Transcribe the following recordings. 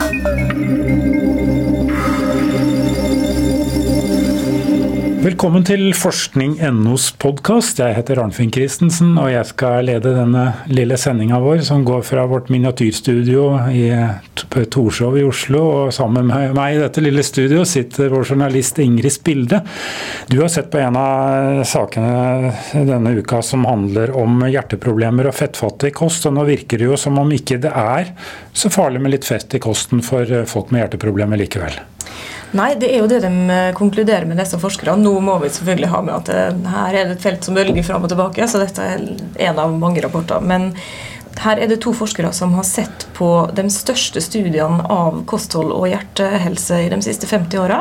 Thank you. Velkommen til Forskning.nos podkast. Jeg heter Arnfinn Christensen, og jeg skal lede denne lille sendinga vår som går fra vårt miniatyrstudio i Torshov i Oslo. Og sammen med meg i dette lille studio sitter vår journalist Ingrid Spilde. Du har sett på en av sakene denne uka som handler om hjerteproblemer og fettfattig kost. Og nå virker det jo som om ikke det er så farlig med litt fett i kosten for folk med hjerteproblemer likevel. Nei, det er jo det de eh, konkluderer med, disse forskerne. Nå må vi selvfølgelig ha med at eh, her er det et felt som bølger fram og tilbake, så dette er en av mange rapporter. Men her er det to forskere som har sett på de største studiene av kosthold og hjertehelse i de siste 50 åra.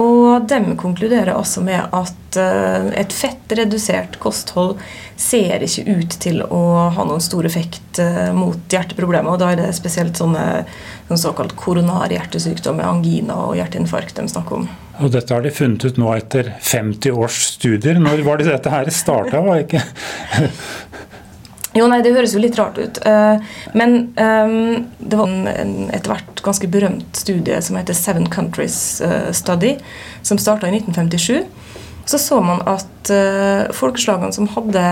Og de konkluderer altså med at uh, et fettredusert kosthold ser ikke ut til å ha noen stor effekt uh, mot hjerteproblemer. Og da er det spesielt sånne, sånn såkalt koronarhjertesykdommer, angina og hjerteinfarkt de snakker om. Og dette har de funnet ut nå etter 50 års studier. Når var det dette her starta? Var ikke jo, nei, Det høres jo litt rart ut. Eh, men um, det var en etter hvert ganske berømt studie som heter Seven Countries eh, Study, som starta i 1957. Så så man at uh, folkeslagene som hadde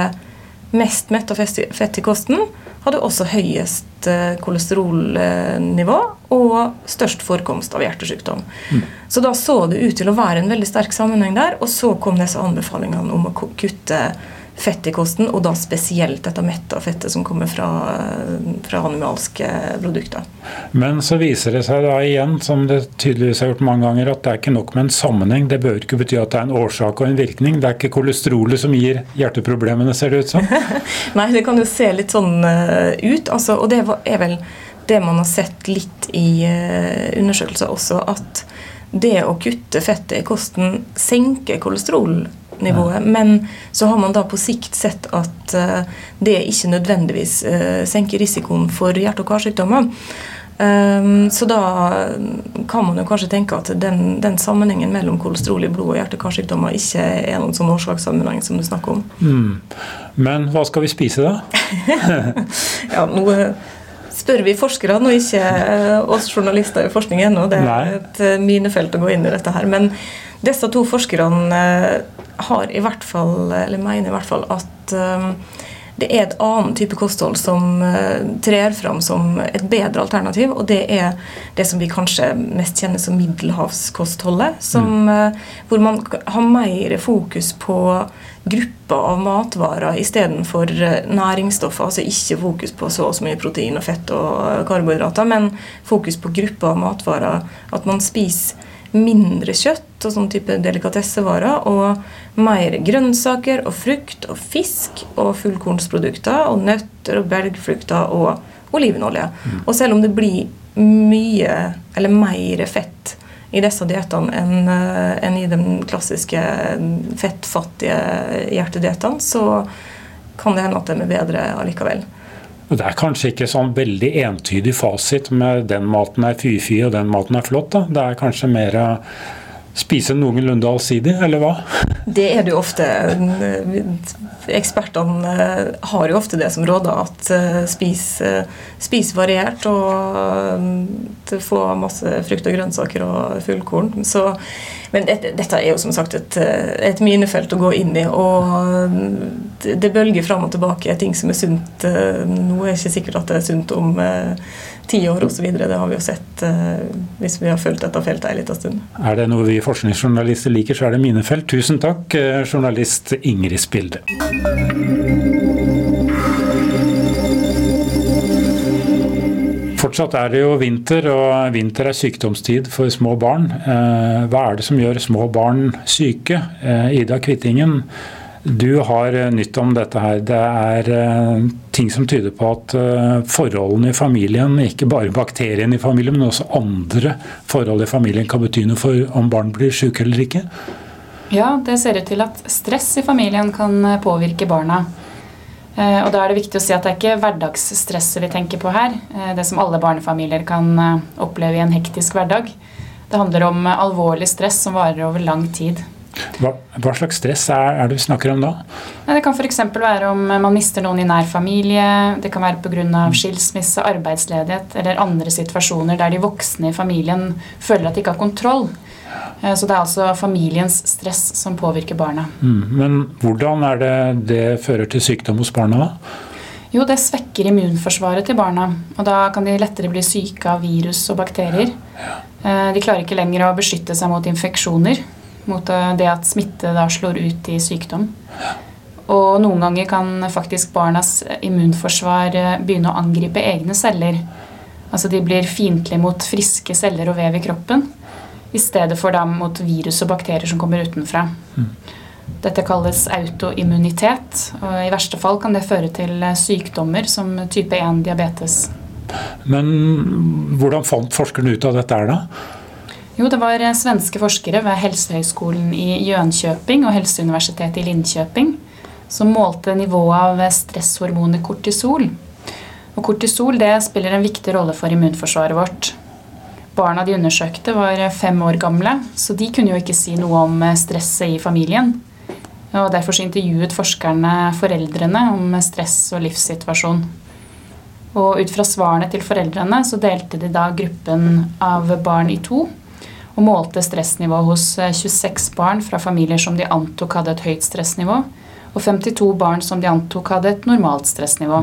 mest mett og fett i kosten, hadde også høyest uh, kolesterolnivå og størst forekomst av hjertesykdom. Mm. Så da så det ut til å være en veldig sterk sammenheng der, og så kom disse anbefalingene om å kutte fett i kosten, og da spesielt dette metta fettet som kommer fra, fra, animalske produkter. Men så viser det seg da igjen, som det tydeligvis har gjort mange ganger, at det er ikke nok med en sammenheng. Det bør ikke bety at det er en årsak og en virkning. Det er ikke kolesterolet som gir hjerteproblemene, ser det ut som. Nei, det kan jo se litt sånn uh, ut. Altså, og det er vel det man har sett litt i uh, undersøkelser også, at det å kutte fettet i kosten senker kolesterol nivået. Men så har man da på sikt sett at uh, det ikke nødvendigvis uh, senker risikoen for hjerte- og karsykdommer. Um, så da kan man jo kanskje tenke at den, den sammenhengen mellom kolesterol i blod og hjerte- og karsykdommer ikke er noen sånn årsakssammenheng som du snakker om. Mm. Men hva skal vi spise da? ja, nå spør vi forskerne og ikke oss journalister i forskning ennå. Det er et minefelt å gå inn i dette her. Men disse to forskerne har i hvert fall, eller mener i hvert fall at det er et annet type kosthold som uh, trer fram som et bedre alternativ. Og det er det som vi kanskje mest kjenner som middelhavskostholdet. Som, mm. uh, hvor man har mer fokus på grupper av matvarer istedenfor uh, næringsstoffer. Altså ikke fokus på så og så mye protein og fett og karbohydrater, men fokus på grupper av matvarer. At man spiser mindre kjøtt og sånn type delikatessevarer, og mer grønnsaker og frukt og fisk og fullkornsprodukter og nøtter og belgfrukter og olivenolje. Mm. Og selv om det blir mye, eller mer fett i disse diettene enn enn i de klassiske fettfattige hjertediettene, så kan det hende at de er bedre allikevel. Det er kanskje ikke sånn veldig entydig fasit med den maten er fy-fy og den maten er flott. Da. Det er kanskje mer spise noenlunde allsidig, eller hva? Det er det jo ofte. Ekspertene eh, har jo ofte det som råder, at eh, spis, eh, spis variert og få masse frukt og grønnsaker og fullkorn. Så men dette, er jo som sagt et, et, minefelt å gå inn i. Og det bølger fram og tilbake ting som er sunt. Nå er det ikke sikkert at det er sunt om eh, ti år osv. Det har vi jo sett eh, hvis vi har fulgt dette feltet en liten stund. Er det noe vi forskningsjournalister liker, så er det mine felt. Tusen takk, eh, journalist Ingrid Spilde. Fortsatt er det jo vinter, og vinter er sykdomstid for små barn. Eh, hva er det som gjør små barn syke? Eh, Ida Kvittingen, du har eh, nytt om dette her. Det er ting som tyder på at forholdene i familien, ikke bare bakteriene i familien, men også andre forhold i familien kan bety noe for om barn blir syke eller ikke? Ja, det ser ut til at stress i familien kan påvirke barna. Eh, og da er det viktig å si at det er ikke hverdagsstresset vi tenker på her. Eh, det som alle barnefamilier kan eh, oppleve i en hektisk hverdag. Det handler om alvorlig stress som varer over lang tid. Hva, hva slags stress er, er, det vi snakker om da? Det kan f.eks. være om man mister noen i nær familie. Det kan være pga. skilsmisse, arbeidsledighet eller andre situasjoner der de voksne i familien føler at de ikke har kontroll. Eh, så det er altså familiens stress som påvirker barna. Mm, men hvordan er det det fører til sykdom hos barna? da? Jo, det svekker immunforsvaret til barna. Og da kan de lettere bli syke av virus og bakterier. Eh, de klarer ikke lenger å beskytte seg mot infeksjoner. Mot eh, det at smitte da slår ut i sykdom. Og noen ganger kan faktisk barnas immunforsvar eh, begynne å angripe egne celler. Altså de blir fiendtlige mot friske celler og vev i kroppen. I stedet for da mot virus og bakterier som kommer utenfra. Mm. Dette kalles autoimmunitet, og i verste fall kan det føre til eh, sykdommer som type 1 diabetes. Men hvordan fant forskerne ut av dette her, da? Jo, det var eh, svenske forskere ved Helsehøgskolen i Jönköping og Helseuniversitetet i Linköping som målte nivået av stresshormonet kortisol. Og kortisol spiller en viktig rolle for immunforsvaret vårt. Barna de undersøkte, var fem år gamle, så de kunne jo ikke si noe om eh, stresset i familien. Og Derfor intervjuet forskerne foreldrene om stress og livssituasjon. Og Ut fra svarene til foreldrene så delte de da gruppen av barn i to. Og målte stressnivået hos 26 eh, barn fra familier som de antok hadde et høyt stressnivå, og 52 barn som de antok hadde et normalt stressnivå.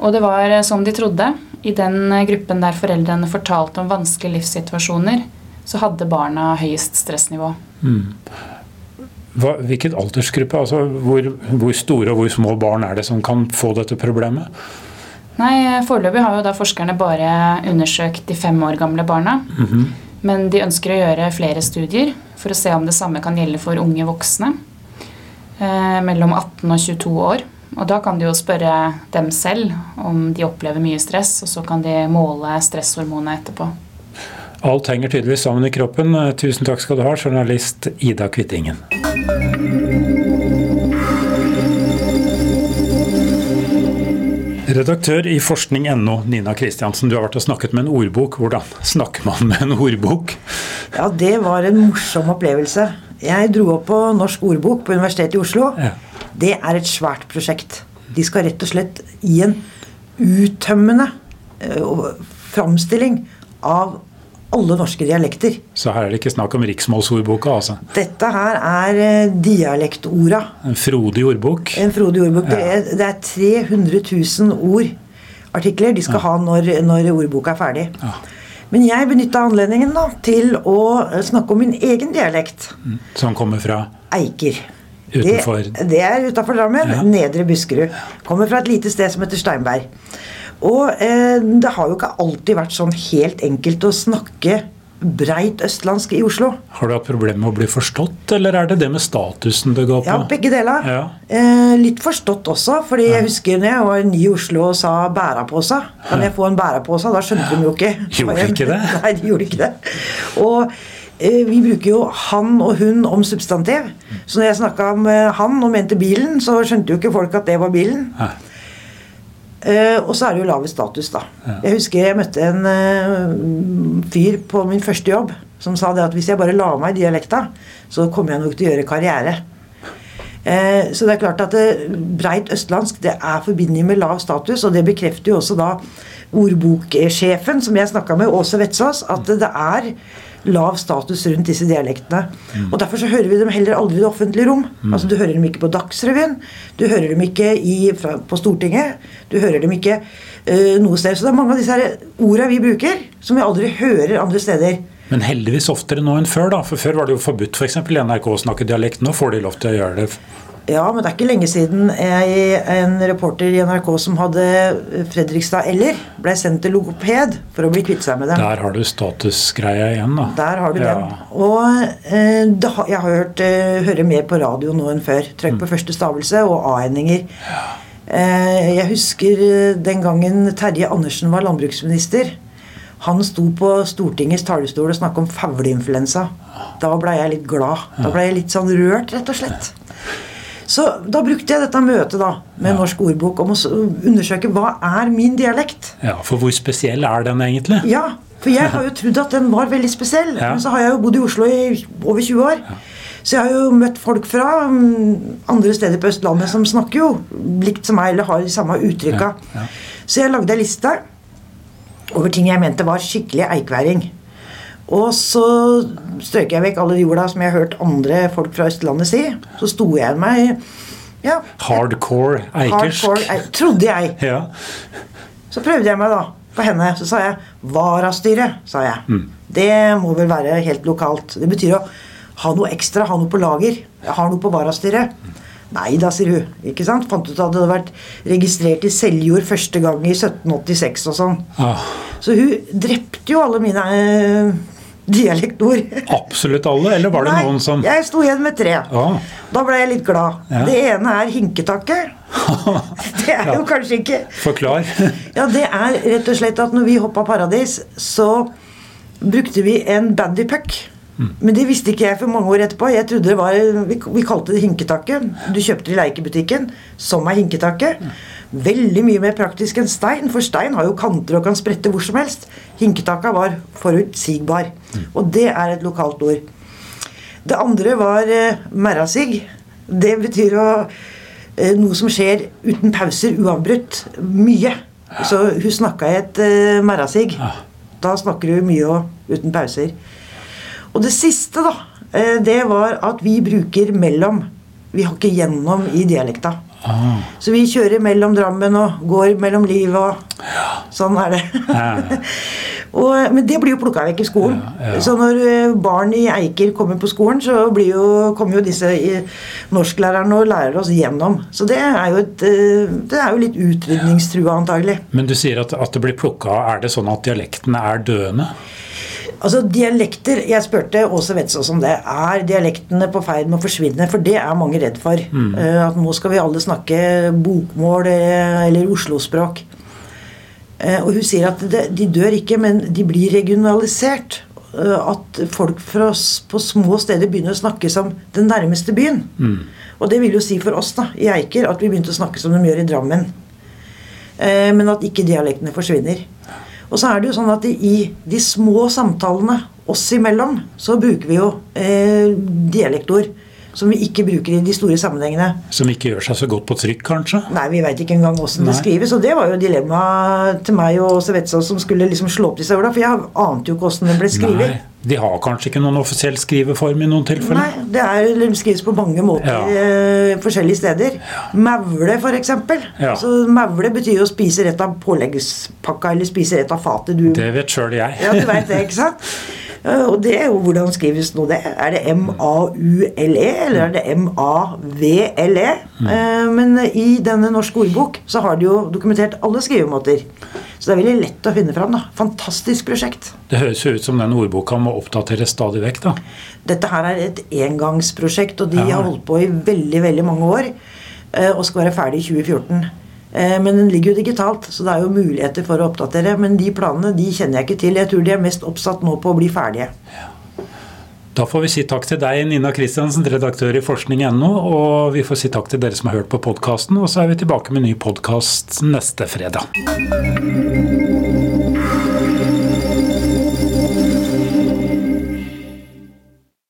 Og det var eh, som de trodde. I den eh, gruppen der foreldrene fortalte om vanskelige livssituasjoner, så hadde barna høyest stressnivå. Mm. Hva, hvilket aldersgruppe? Altså, hvor, hvor, store og hvor små barn er det som kan få dette problemet? Nei, Foreløpig har jo da forskerne bare undersøkt de fem år gamle barna. Mm -hmm. Men de ønsker å gjøre flere studier for å se om det samme kan gjelde for unge voksne. Eh, mellom 18 og 22 år. Og da kan de jo spørre dem selv om de opplever mye stress, og så kan de måle stresshormonet etterpå. Alt henger tydeligvis sammen i kroppen. Tusen takk skal du ha, journalist Ida Kvittingen. Redaktør i forskning.no, Nina Kristiansen. Du har vært og snakket med en ordbok. Hvordan snakker man med en ordbok? Ja, Det var en morsom opplevelse. Jeg dro opp på Norsk ordbok på Universitetet i Oslo. Ja. Det er et svært prosjekt. De skal rett og slett gi en uttømmende uh, framstilling av alle norske dialekter. Så her er det ikke snakk om riksmålsordboka? altså? Dette her er eh, dialektorda. En frodig ordbok? En frodig ordbok. Ja. Det, er, det, er, 300 000 ordartikler de skal ja. ha når, når, ordboka er ferdig. Ja. Men jeg benytta anledningen da, til å snakke om min egen dialekt. Mm. Som kommer fra? Eiker. Utenfor? Det, det er utafor Drammen. Nedre Buskerud. Kommer fra et lite sted som heter Steinberg. Og eh, det har jo ikke alltid vært sånn helt enkelt å snakke breit østlandsk i Oslo. Har du hatt problemer med å bli forstått, eller er det det med statusen det går på? Ja, begge deler. Ja. Eh, litt forstått også, fordi ja. jeg husker når jeg var ny i Oslo og sa 'bærapåsa'. Kan jeg få en bærapåsa? Da skjønte de jo ikke. Gjorde de ikke det? Nei, de gjorde ikke det. Og eh, vi bruker jo 'han' og 'hun' om substantiv. Så når jeg snakka om 'han' og mente bilen, så skjønte jo ikke folk at det var bilen. Ja. Uh, og så er det jo lavest status, da. Ja. Jeg husker jeg møtte en uh, fyr på min første jobb som sa det at hvis jeg bare la meg i dialekta, så kommer jeg nok til å gjøre karriere. Uh, så det er klart at det, breit østlandsk det er forbindelig med lav status, og det bekrefter jo også da ordboksjefen som jeg snakka med, Åse Vetsaas, at det er lav status rundt disse dialektene. Mm. Og Derfor så hører vi dem heller aldri i det offentlige rom. Mm. Altså Du hører dem ikke på Dagsrevyen, du hører dem ikke i, fra, på Stortinget, du hører dem ikke uh, noe sted. Så det er mange av disse orda vi bruker, som vi aldri hører andre steder. Men heldigvis oftere nå enn før, da. For før var det jo forbudt f.eks. For i NRK å snakke dialekt. Nå får de lov til å gjøre det ja, men det er ikke lenge siden jeg, en reporter i NRK som hadde Fredrikstad eller ble sendt til logoped for å bli kvitt seg med dem. Der har du statusgreia igjen, da. Der har du ja. den. Og eh, det, jeg har hørt eh, høre mer på radio nå enn før. Trøkk på mm. første stavelse og a-endinger. Eh, jeg husker eh, den gangen Terje Andersen var landbruksminister. Han sto på Stortingets talerstol og snakket om fugleinfluensa. Da ble jeg litt glad. Da ble jeg litt sånn rørt, rett og slett. Så da brukte jeg dette møtet da, med ja. Norsk ordbok om å undersøke hva er min dialekt. Ja, For hvor spesiell er den egentlig? Ja, for jeg har jo trodd at den var veldig spesiell. Ja. Men så har jeg jo bodd i Oslo i over 20 år. Ja. Så jeg har jo møtt folk fra mm, andre steder på Østlandet som snakker jo likt som meg, eller har de samme uttrykka. Så jeg lagde ei liste over ting jeg mente var skikkelig eikværing. Og så strøk jeg vekk alle de orda som jeg har hørt andre folk fra Østlandet si. Så sto jeg igjen meg ja, Hardcore eikersk. hardcore Trodde jeg. Ja. Så prøvde jeg meg da på henne. Så sa jeg varastyre, sa jeg. Det må vel være helt lokalt. Det betyr å ha noe ekstra, ha noe på lager. Jeg har noe på varastyret. Nei da, sier hun. Ikke sant? Fant ut at det hadde vært registrert i Seljord første gang i 1786 og sånn. Ah, Så hun drepte jo alle mine eh, dialektord. absolutt alle, eller var det Nei, noen som Jeg sto igjen med tre. Ah. Da ble jeg litt glad. Ja. Det ene er hinketakke. Det er jo kanskje ikke Forklar. Ja, det er rett og slett at når vi hoppa Paradis, så brukte vi en bandypuck. Men det visste ikke jeg for mange år etterpå. Jeg trodde det var, Vi, vi kalte det hinketakke. Du kjøpte det i leikebutikken som er hinketakke. Veldig mye mer praktisk enn stein, for stein har jo kanter og kan sprette hvor som helst. Hinketaka var forutsigbar. Og det er et lokalt ord. Det andre var eh, merrasig. Det betyr å, eh, noe som skjer uten pauser, uavbrutt. Mye. Så hun snakka i et eh, merrasig. Da snakker hun mye og uten pauser. Og det siste, da, eh, det var at vi bruker mellom. Vi har ikke gjennom i dialekta. Ah. Så vi kjører mellom Drammen og går mellom liv og Sånn er det. Ja. og, men det blir jo plukka vekk i skolen. Ja, ja. Så når eh, barn i Eiker kommer på skolen, så blir jo, kommer jo disse norsklærerne og lærer oss gjennom. Så det er jo, et, eh, det er jo litt utrydningstrua, antagelig. Men du sier at, at det blir plukka Er det sånn at dialektene er døende? Altså dialekter, Jeg spurte Åse Vetsaas om det. Er dialektene på ferd med å forsvinne? For det er mange redd for. Mm. at nå skal vi alle snakke bokmål eh, eller oslospråk. Eh, og hun sier at de dør ikke, men de blir regionalisert. Eh, at folk fra, på små steder begynner å snakke som den nærmeste byen. Og det vil jo si for oss da, i Eiker at vi begynte å snakke som de gjør i Drammen. Eh, men at ikke dialektene forsvinner. Og så er det jo sånn at i de små samtalene oss imellom, så bruker vi jo eh, dialektord som vi ikke bruker i de store sammenhengene. Som ikke gjør seg så godt på trykk, kanskje? Nei, vi veit ikke engang åssen det skrives. Og det var jo dilemmaet til meg og Åse som skulle liksom slå opp disse orda. For jeg ante jo ikke åssen det ble skrevet. Nei. De har kanskje ikke noen offisiell skriveform i noen tilfeller? Nei, det er, de skrives på mange måter Ja. eh, forskjellige steder. Maule, for eksempel. Ja. Så maule betyr jo å spise rett av påleggspakka, eller spise rett av fatet. Du Det vet sjøl jeg. Ja, du vet det, ikke sant? Og det er jo hvordan skrives nå det? Er det M-A-U-L-E, eller er det M-A-V-L-E? Eh, Men i denne norske ordbok så har de jo dokumentert alle skrivemåter. Så det er veldig lett å finne fram. da. Fantastisk prosjekt. Det høres jo ut som den ordboka må oppdateres stadig vekk, da. Dette her er et engangsprosjekt, og de Ja. har holdt på i veldig veldig mange år. eh, Og skal være ferdig i 2014. Eh, Men den ligger jo digitalt, så det er jo muligheter for å oppdatere. Men de planene de kjenner jeg ikke til. Jeg tror de er mest oppsatt nå på å bli ferdige. Da får vi si takk til deg, Nina Kristiansen, redaktør i forskning.no. Og vi får si takk til dere som har hørt på podkasten. Og så er vi tilbake med ny podkast neste fredag.